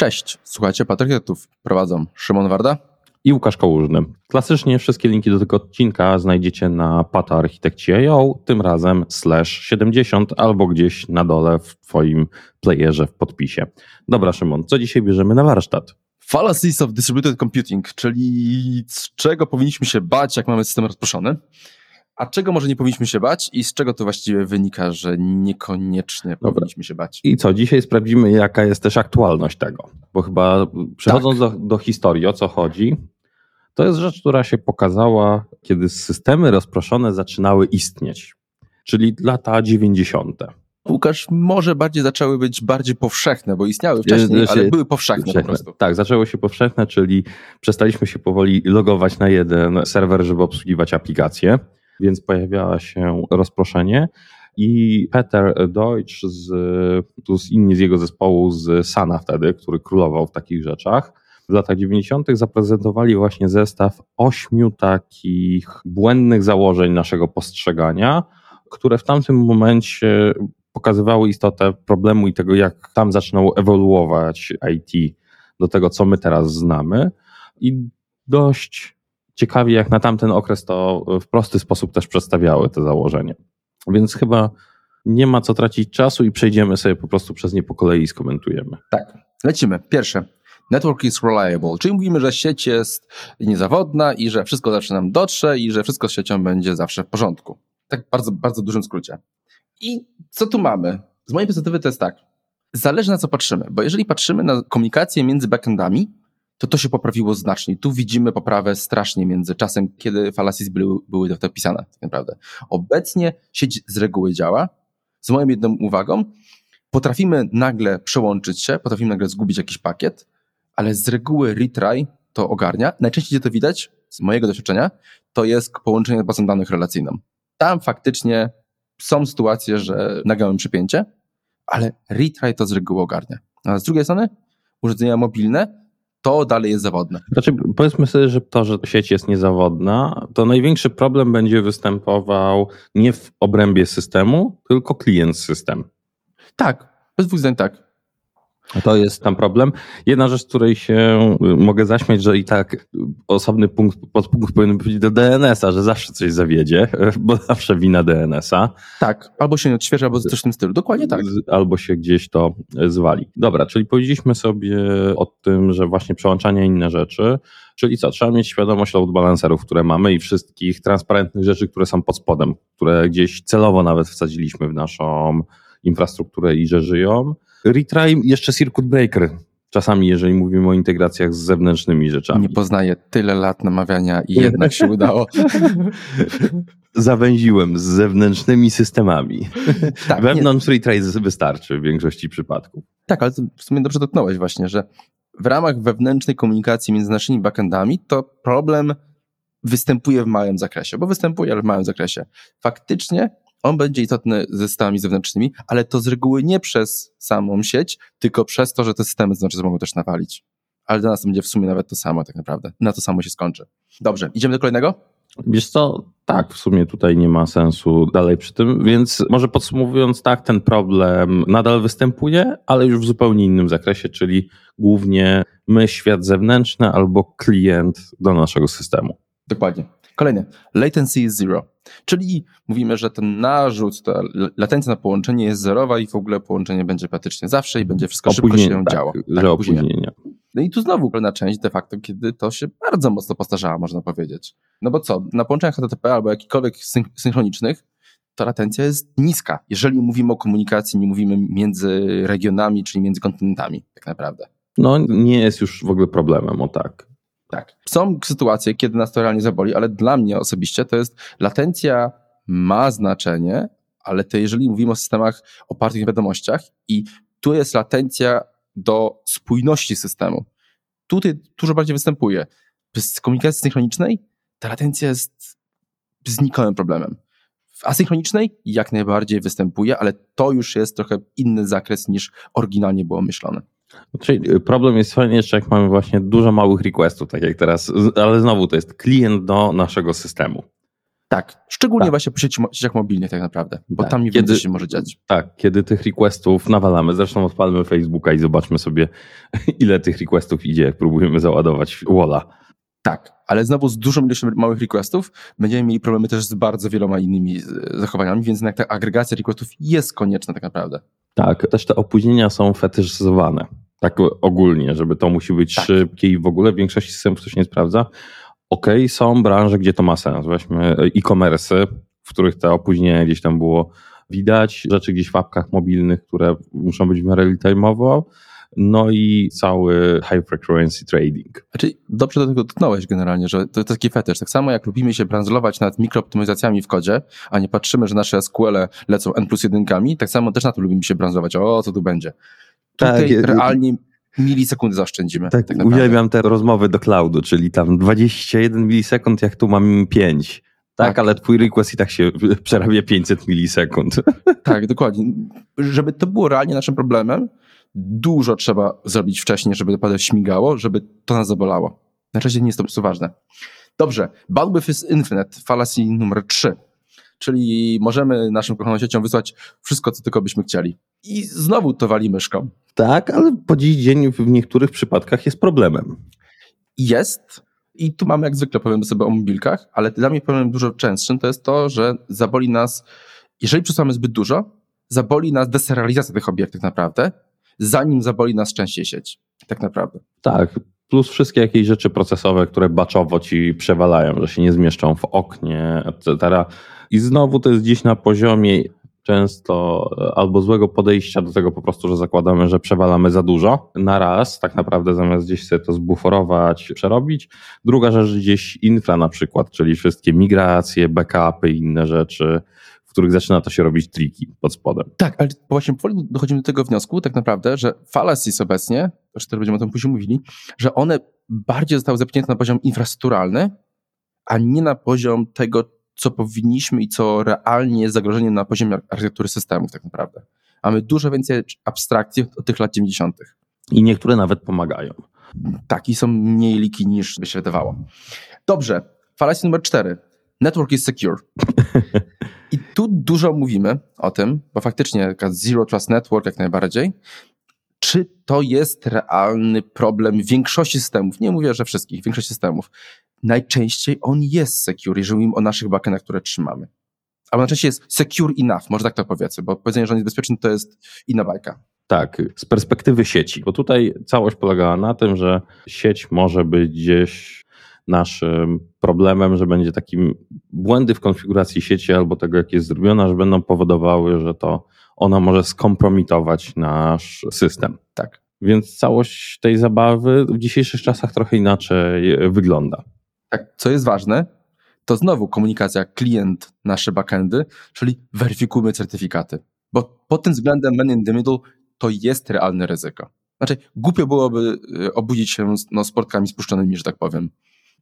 Cześć, słuchajcie Patriotów. Prowadzą Szymon Warda i Łukasz Kałużny. Klasycznie wszystkie linki do tego odcinka znajdziecie na pataarchitekci.io, tym razem slash 70 albo gdzieś na dole w twoim playerze w podpisie. Dobra Szymon, co dzisiaj bierzemy na warsztat? Fallacies of Distributed Computing, czyli z czego powinniśmy się bać, jak mamy system rozproszony. A czego może nie powinniśmy się bać i z czego to właściwie wynika, że niekoniecznie Dobra. powinniśmy się bać? I co, dzisiaj sprawdzimy, jaka jest też aktualność tego, bo chyba przechodząc tak. do, do historii, o co chodzi, to jest rzecz, która się pokazała, kiedy systemy rozproszone zaczynały istnieć, czyli lata 90. Łukasz, może bardziej zaczęły być bardziej powszechne, bo istniały wcześniej, ale były powszechne, powszechne, po prostu. Tak, zaczęło się powszechne, czyli przestaliśmy się powoli logować na jeden serwer, żeby obsługiwać aplikacje więc pojawiało się rozproszenie. I Peter Deutsch, z, plus inni z jego zespołu z Sana wtedy, który królował w takich rzeczach, w latach 90. zaprezentowali właśnie zestaw ośmiu takich błędnych założeń naszego postrzegania, które w tamtym momencie pokazywały istotę problemu i tego, jak tam zaczynał ewoluować IT do tego, co my teraz znamy. I dość ciekawie, jak na tamten okres to w prosty sposób też przedstawiały te założenia. Więc chyba nie ma co tracić czasu i przejdziemy sobie po prostu przez nie po kolei i skomentujemy. Tak, lecimy. Pierwsze. Network is reliable, czyli mówimy, że sieć jest niezawodna i że wszystko zawsze nam dotrze i że wszystko z siecią będzie zawsze w porządku. Tak bardzo, bardzo dużym skrócie. I co tu mamy? Z mojej perspektywy to jest tak. Zależy na co patrzymy, bo jeżeli patrzymy na komunikację między backendami, to to się poprawiło znacznie. Tu widzimy poprawę strasznie między czasem, kiedy fallacies były, były to pisane, tak naprawdę. Obecnie sieć z reguły działa. Z moją jedną uwagą, potrafimy nagle przełączyć się, potrafimy nagle zgubić jakiś pakiet, ale z reguły retry to ogarnia. Najczęściej gdzie to widać, z mojego doświadczenia, to jest połączenie z bazą danych relacyjną. Tam faktycznie są sytuacje, że mamy przypięcie, ale retry to z reguły ogarnia. A z drugiej strony urządzenia mobilne to dalej jest zawodne. Znaczy, powiedzmy sobie, że to, że sieć jest niezawodna, to największy problem będzie występował nie w obrębie systemu, tylko klient system. Tak, bez dwóch zdań tak. To jest tam problem. Jedna rzecz, której się y, mogę zaśmiać, że i tak osobny punkt, podpunkt powinien być do DNS-a, że zawsze coś zawiedzie, bo zawsze wina DNS-a. Tak, albo się nie odświeża, albo coś w tym stylu. Dokładnie tak. Albo się gdzieś to zwali. Dobra, czyli powiedzieliśmy sobie o tym, że właśnie przełączanie inne rzeczy, czyli co, trzeba mieć świadomość load balancerów, które mamy i wszystkich transparentnych rzeczy, które są pod spodem, które gdzieś celowo nawet wsadziliśmy w naszą infrastrukturę i że żyją Retry jeszcze circuit breaker. Czasami, jeżeli mówimy o integracjach z zewnętrznymi rzeczami. Nie poznaję tyle lat namawiania i jednak się udało. Zawęziłem z zewnętrznymi systemami. Tak, Wewnątrz nie. retry wystarczy w większości przypadków. Tak, ale w sumie dobrze dotknąłeś właśnie, że w ramach wewnętrznej komunikacji między naszymi backendami to problem występuje w małym zakresie, bo występuje, ale w małym zakresie. Faktycznie on będzie istotny ze systemami zewnętrznymi, ale to z reguły nie przez samą sieć, tylko przez to, że te systemy zewnętrzne mogą też nawalić. Ale dla nas to będzie w sumie nawet to samo tak naprawdę. Na to samo się skończy. Dobrze, idziemy do kolejnego? Wiesz co, tak, w sumie tutaj nie ma sensu dalej przy tym, więc może podsumowując tak, ten problem nadal występuje, ale już w zupełnie innym zakresie, czyli głównie my, świat zewnętrzny albo klient do naszego systemu. Dokładnie. Kolejny. Latency is zero. Czyli mówimy, że ten narzut, ta latencja na połączenie jest zerowa i w ogóle połączenie będzie praktycznie zawsze i będzie wszystko szybko się tak, działo. Tak, opóźnienia. No i tu znowu kolejna część de facto, kiedy to się bardzo mocno postarzała, można powiedzieć. No bo co, na połączeniach HTTP albo jakichkolwiek synchronicznych to latencja jest niska. Jeżeli mówimy o komunikacji, nie mówimy między regionami, czyli między kontynentami, tak naprawdę. No nie jest już w ogóle problemem, o tak. Tak. Są sytuacje, kiedy nas to realnie zaboli, ale dla mnie osobiście to jest latencja ma znaczenie, ale to jeżeli mówimy o systemach opartych na wiadomościach i tu jest latencja do spójności systemu. Tutaj dużo bardziej występuje. Z komunikacji synchronicznej ta latencja jest znikomym problemem. W asynchronicznej jak najbardziej występuje, ale to już jest trochę inny zakres niż oryginalnie było myślone. Czyli y, problem jest fajnie jeszcze, jak mamy właśnie dużo małych requestów, tak jak teraz, ale znowu to jest klient do naszego systemu. Tak, szczególnie Tak. właśnie sieci, sieciach mobilnych tak naprawdę, bo Tak, tam nie kiedy- więcej się może dziać. Tak, kiedy tych requestów nawalamy, zresztą odpalmy Facebooka i zobaczmy sobie, ile tych requestów idzie, jak próbujemy załadować Walla. Tak, ale znowu z dużą ilością małych requestów będziemy mieli problemy też z bardzo wieloma innymi e, zachowaniami, więc jednak ta agregacja requestów jest konieczna tak naprawdę. Tak, też te opóźnienia są fetyszyzowane. Tak ogólnie, żeby to musi być Tak. szybkie i w ogóle w większości systemów to się nie sprawdza. Okej, są branże, gdzie to ma sens. Weźmy e-commerce, w których te opóźnienia gdzieś tam było widać, rzeczy gdzieś w apkach mobilnych, które muszą być w miarę real-time'owo, no i cały high frequency trading. Znaczy, dobrze do tego dotknąłeś generalnie, że to, to taki fetysz. Tak samo jak lubimy się brandzlować nad mikrooptymalizacjami w kodzie, a nie patrzymy, że nasze SQL -e lecą N plus jedynkami, tak samo też na to lubimy się brandzlować. O, co tu będzie? Tutaj Tak, realnie milisekundy zaoszczędzimy. Tak, Tak, naprawdę. uwielbiam te rozmowy do cloudu, czyli tam 21 milisekund, jak tu mam 5. Tak, Tak. ale twój request i tak się przerabia 500 milisekund. Tak, dokładnie. Żeby to było realnie naszym problemem, dużo trzeba zrobić wcześniej, żeby naprawdę śmigało, żeby to nas zabolało. Na razie nie jest to po prostu ważne. Dobrze, bandwidth is infinite, fallacy numer 3. Czyli możemy naszym kochaną siecią wysłać wszystko, co tylko byśmy chcieli. I znowu to wali myszką. Tak, ale po dziś dzień w niektórych przypadkach jest problemem. Jest, i tu mamy jak zwykle, powiemy sobie o mobilkach, ale dla mnie problemem dużo częstszym to jest to, że zaboli nas, jeżeli przesuwamy zbyt dużo, zaboli nas deserializacja tych obiektów naprawdę, zanim zaboli nas częściej sieć. Tak naprawdę. Tak, plus wszystkie jakieś rzeczy procesowe, które baczowo ci przewalają, że się nie zmieszczą w oknie, etc. I znowu to jest gdzieś na poziomie często e, albo złego podejścia do tego po prostu, że zakładamy, że przewalamy za dużo na raz, tak naprawdę zamiast gdzieś sobie to zbuforować, przerobić. Druga rzecz gdzieś infra na przykład, czyli wszystkie migracje, backupy inne rzeczy, w których zaczyna to się robić triki pod spodem. Tak, ale właśnie powoli dochodzimy do tego wniosku, tak naprawdę, że fallacies obecnie, też teraz będziemy o tym później mówili, że one bardziej zostały zepchnięte na poziom infrastrukturalny, a nie na poziom tego, co powinniśmy i co realnie jest zagrożeniem na poziomie architektury systemów tak naprawdę. Mamy dużo więcej abstrakcji od tych lat 90. I niektóre nawet pomagają. Tak, i są mniej liki niż by się wydawało. Dobrze, fallacy numer cztery. Network is secure. I tu dużo mówimy o tym, bo faktycznie Zero Trust Network jak najbardziej. Czy to jest realny problem większości systemów? Nie mówię, że wszystkich, większości systemów. Najczęściej on jest secure, jeżeli mówimy o naszych backendach, które trzymamy. Albo najczęściej jest secure enough, może tak to powiedzmy, bo powiedzenie, że on jest bezpieczny, to jest inna bajka. Tak, z perspektywy sieci, bo tutaj całość polegała na tym, że sieć może być gdzieś naszym problemem, że będzie takim błędy w konfiguracji sieci albo tego, jak jest zrobiona, że będą powodowały, że to ona może skompromitować nasz system. Tak. Więc całość tej zabawy w dzisiejszych czasach trochę inaczej wygląda. Tak, co jest ważne, to znowu komunikacja klient, nasze backendy, czyli weryfikujmy certyfikaty. Bo pod tym względem man in the middle to jest realne ryzyko. Znaczy, głupio byłoby y, obudzić się no, z portkami spuszczonymi, że tak powiem.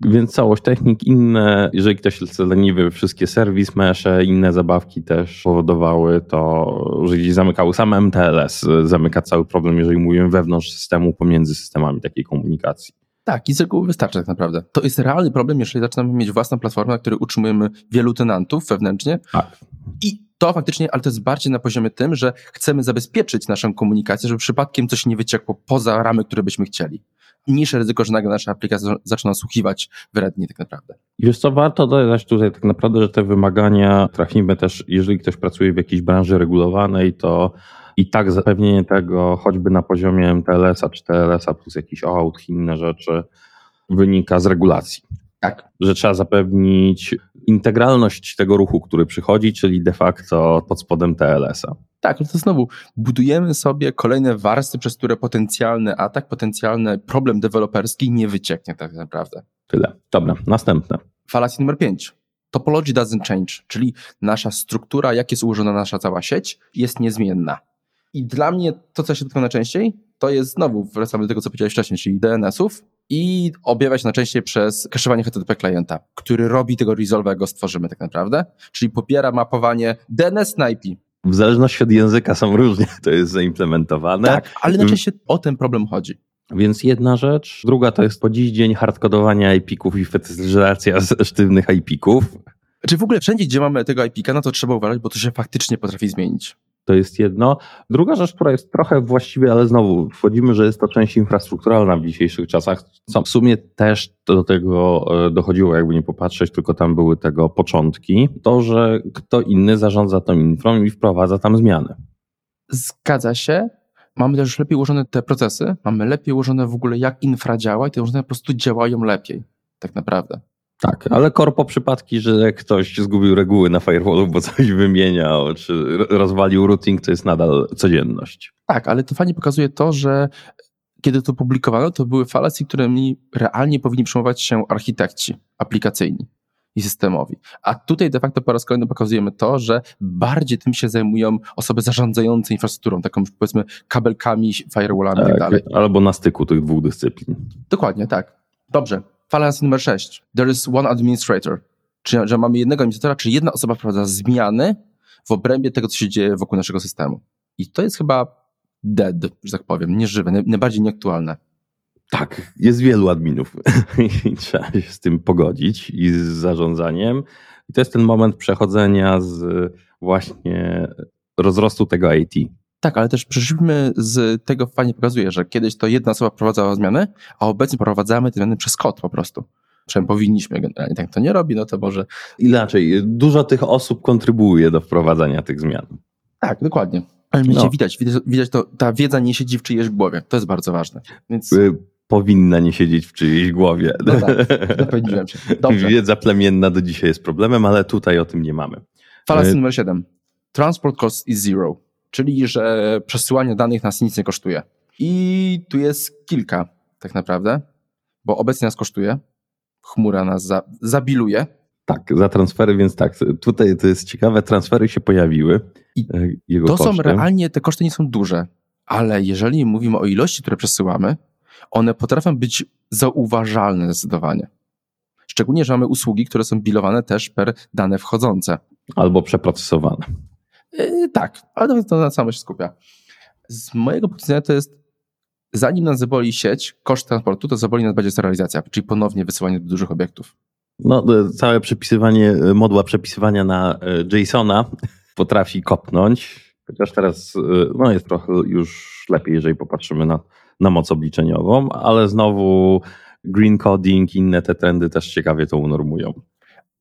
Więc całość technik, inne, jeżeli ktoś jest leniwy, wszystkie serwis mesze, inne zabawki też powodowały to, że gdzieś zamykały sam MTLS, zamyka cały problem, jeżeli mówimy wewnątrz systemu, pomiędzy systemami takiej komunikacji. Tak, i z reguły wystarczy tak naprawdę. To jest realny problem, jeżeli zaczynamy mieć własną platformę, na której utrzymujemy wielu tenantów wewnętrznie. Tak. I to faktycznie, ale to jest bardziej na poziomie tym, że chcemy zabezpieczyć naszą komunikację, żeby przypadkiem coś nie wyciekło poza ramy, które byśmy chcieli. Mniejsze ryzyko, że nagle nasza aplikacja zaczyna słuchiwać wyradnie tak naprawdę. I wiesz co, warto dodać tutaj tak naprawdę, że te wymagania trafimy też, jeżeli ktoś pracuje w jakiejś branży regulowanej, to i tak zapewnienie tego choćby na poziomie MTLS-a czy TLS-a plus jakiś OAuth inne rzeczy wynika z regulacji. Tak. Że trzeba zapewnić integralność tego ruchu, który przychodzi, czyli de facto pod spodem TLS-a. Tak, ale to znowu budujemy sobie kolejne warstwy, przez które potencjalny atak, potencjalny problem deweloperski nie wycieknie tak naprawdę. Tyle. Dobra, następne. Fallacy numer 5. Topology doesn't change, czyli nasza struktura, jak jest ułożona nasza cała sieć, jest niezmienna. I dla mnie to, co się dotknę najczęściej, to jest znowu, wracamy do tego, co powiedziałeś wcześniej, czyli DNS-ów i objawia się najczęściej przez kaszowanie HTTP klienta, który robi tego resolve, jak go stworzymy tak naprawdę, czyli pobiera mapowanie DNS na IP. W zależności od języka są różnie to jest zaimplementowane. Tak, ale najczęściej o ten problem chodzi. Więc jedna rzecz. Druga to jest po dziś dzień hardkodowanie IP-ków i fetyszyzacja z sztywnych IP-ków. Czy w ogóle wszędzie, gdzie mamy tego IP-ka, no to trzeba uważać, bo to się faktycznie potrafi zmienić. To jest jedno. Druga rzecz, która jest trochę właściwie, ale znowu wchodzimy, że jest to część infrastrukturalna w dzisiejszych czasach, w sumie też do tego e, dochodziło, jakby nie popatrzeć, tylko tam były tego początki. To, że kto inny zarządza tą infrą i wprowadza tam zmiany. Zgadza się. Mamy też lepiej ułożone te procesy, mamy lepiej ułożone w ogóle jak infra działa i te urządzenia po prostu działają lepiej, tak naprawdę. Tak, ale korpo przypadki, że ktoś zgubił reguły na firewallu, bo coś wymieniał, czy rozwalił routing, to jest nadal codzienność. Tak, ale to fajnie pokazuje to, że kiedy to publikowano, to były falacje, którymi realnie powinni przejmować się architekci aplikacyjni i systemowi. A tutaj de facto po raz kolejny pokazujemy to, że bardziej tym się zajmują osoby zarządzające infrastrukturą, taką powiedzmy kabelkami, firewallami tak, i tak dalej. Albo na styku tych dwóch dyscyplin. Dokładnie, tak. Dobrze. Fallacy numer 6. There is one administrator. Czyli, że mamy jednego administratora, czyli jedna osoba wprowadza zmiany w obrębie tego, co się dzieje wokół naszego systemu. I to jest chyba dead, że tak powiem, nieżywe, najbardziej nieaktualne. Tak, jest wielu adminów i trzeba się z tym pogodzić i z zarządzaniem. I to jest ten moment przechodzenia z właśnie rozrostu tego IT. Tak, ale też przeszliśmy z tego, fajnie pokazuje, że kiedyś to jedna osoba wprowadzała zmiany, a obecnie prowadzamy te zmiany przez kod po prostu. Przynajmniej powinniśmy, generalnie tak to nie robi, no to może... Inaczej, dużo tych osób kontribuuje do wprowadzania tych zmian. Tak, dokładnie. Ale no. widać, widać, widać to, ta wiedza nie siedzi w czyjejś głowie. To jest bardzo ważne. Więc... Y, powinna nie siedzieć w czyjejś głowie. No tak, się. Dobrze. Wiedza plemienna do dzisiaj jest problemem, ale tutaj o tym nie mamy. Fallacy y- numer 7. Transport cost is zero, czyli że przesyłanie danych nas nic nie kosztuje. I tu jest kilka tak naprawdę, bo obecnie nas kosztuje, chmura nas za, zabiluje. Tak, za transfery, więc tak, tutaj to jest ciekawe, transfery się pojawiły. I e, to kosztem. są realnie, te koszty nie są duże, ale jeżeli mówimy o ilości, które przesyłamy, one potrafią być zauważalne zdecydowanie. Szczególnie, że mamy usługi, które są bilowane też per dane wchodzące. Albo przeprocesowane. Yy, tak, ale to na samo się skupia. Z mojego punktu widzenia to jest, zanim nas zaboli sieć, koszt transportu, to zaboli nas będzie realizacja, czyli ponownie wysyłanie do dużych obiektów. No, e, całe przepisywanie, e, moduła przepisywania na JSONa potrafi kopnąć, chociaż teraz no, jest trochę już lepiej, jeżeli popatrzymy na na moc obliczeniową, ale znowu green coding, inne te trendy też ciekawie to unormują.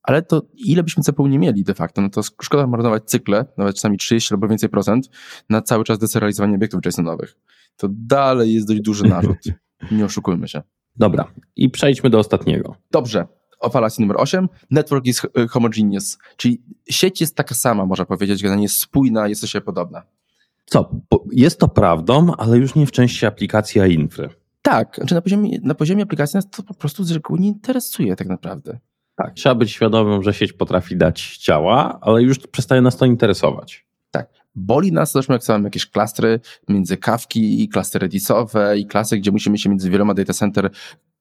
Ale to ile byśmy CPU nie mieli de facto, no to szkoda marnować cykle, nawet czasami 30 albo więcej procent, na cały czas deserializowanie obiektów JSONowych. To dalej jest dość duży narzut. nie oszukujmy się. Dobra, i przejdźmy do ostatniego. Dobrze. O falacji numer 8. Network is homogeneous, czyli sieć jest taka sama, można powiedzieć, generalnie jest spójna, jest się podobna. Co? Jest to prawdą, ale już nie w części aplikacji, a infry. Tak, znaczy na poziomie, na poziomie aplikacji nas to po prostu z reguły nie interesuje tak naprawdę. Tak, trzeba być świadomym, że sieć potrafi dać ciała, ale już przestaje nas to interesować. Tak. Boli nas zresztą, jak są jakieś klastry między kawki i klastry redisowe i klasy, gdzie musimy się między wieloma data center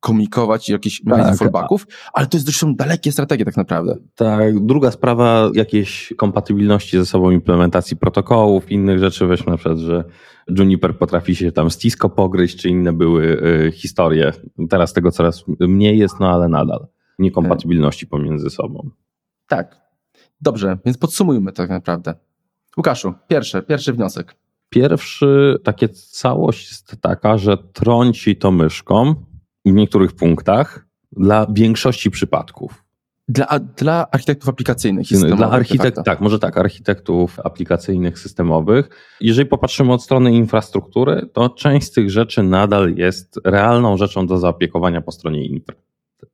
komunikować i jakieś tak, fallbacków, ale to jest dość dalekie strategie tak naprawdę. Tak, druga sprawa, jakieś kompatybilności ze sobą implementacji protokołów, innych rzeczy, weźmy na przykład, że Juniper potrafi się tam z Cisco pogryźć, czy inne były y, historie. Teraz tego coraz mniej jest, no ale nadal niekompatybilności pomiędzy sobą. Tak. Dobrze, więc podsumujmy tak naprawdę. Łukaszu, pierwszy, pierwszy wniosek. Pierwszy, takie całość jest taka, że trąci to myszką, w niektórych punktach dla większości przypadków. Dla, dla architektów aplikacyjnych systemowych. Dla architekt, tak, może tak, architektów aplikacyjnych, systemowych. Jeżeli popatrzymy od strony infrastruktury, to część z tych rzeczy nadal jest realną rzeczą do zaopiekowania po stronie infra.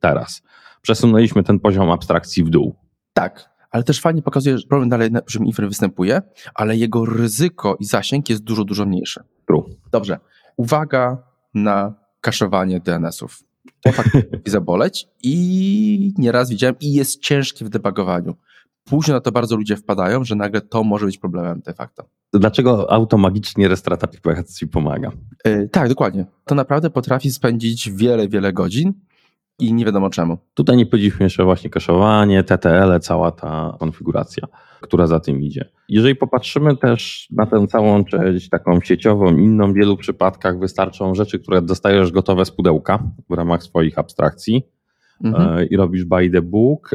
Teraz. Przesunęliśmy ten poziom abstrakcji w dół. Tak, ale też fajnie pokazuje, że problem dalej na poziomie infra występuje, ale jego ryzyko i zasięg jest dużo, dużo mniejszy. True. Dobrze. Uwaga na kaszowanie DNS-ów. To tak zaboleć i nieraz widziałem i jest ciężkie w debugowaniu. Później na to bardzo ludzie wpadają, że nagle to może być problemem de facto. Dlaczego automagicznie restart aplikacji pomaga? Yy, tak, dokładnie. To naprawdę potrafi spędzić wiele, wiele godzin i nie wiadomo czemu. Tutaj nie powiedzieliśmy jeszcze właśnie kaszowanie, TTL, cała ta konfiguracja, która za tym idzie. Jeżeli popatrzymy też na tę całą część taką sieciową, inną, w wielu przypadkach wystarczą rzeczy, które dostajesz gotowe z pudełka w ramach swoich abstrakcji mhm. E, i robisz by the book.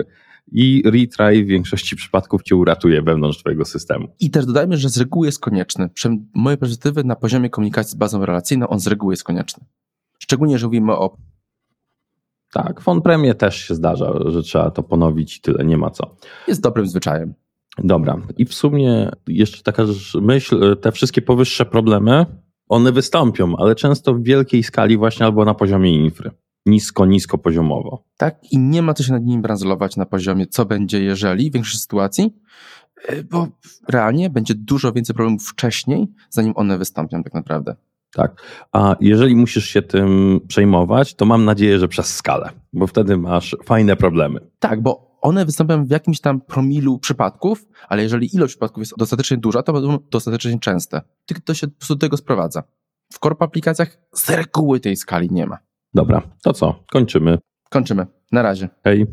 i retry w większości przypadków cię uratuje wewnątrz twojego systemu. I też dodajmy, że z reguły jest konieczny. Przy mojej perspektywy na poziomie komunikacji z bazą relacyjną on z reguły jest konieczny. Szczególnie, że mówimy o tak, w on-premie też się zdarza, że trzeba to ponowić i tyle, nie ma co. Jest dobrym zwyczajem. Dobra, i w sumie jeszcze taka myśl, te wszystkie powyższe problemy, one wystąpią, ale często w wielkiej skali właśnie albo na poziomie infry. Nisko, nisko poziomowo. Tak, i nie ma co się nad nimi bransolować na poziomie, co będzie, jeżeli w większości sytuacji, e, bo realnie będzie dużo więcej problemów wcześniej, zanim one wystąpią tak naprawdę. Tak. A jeżeli musisz się tym przejmować, to mam nadzieję, że przez skalę, bo wtedy masz fajne problemy. Tak, bo one wystąpią w jakimś tam promilu przypadków, ale jeżeli ilość przypadków jest dostatecznie duża, to będą dostatecznie częste. Tylko to się po prostu do tego sprowadza. W korp aplikacjach z reguły tej skali nie ma. Dobra, to co? Kończymy. Kończymy. Na razie. Hej.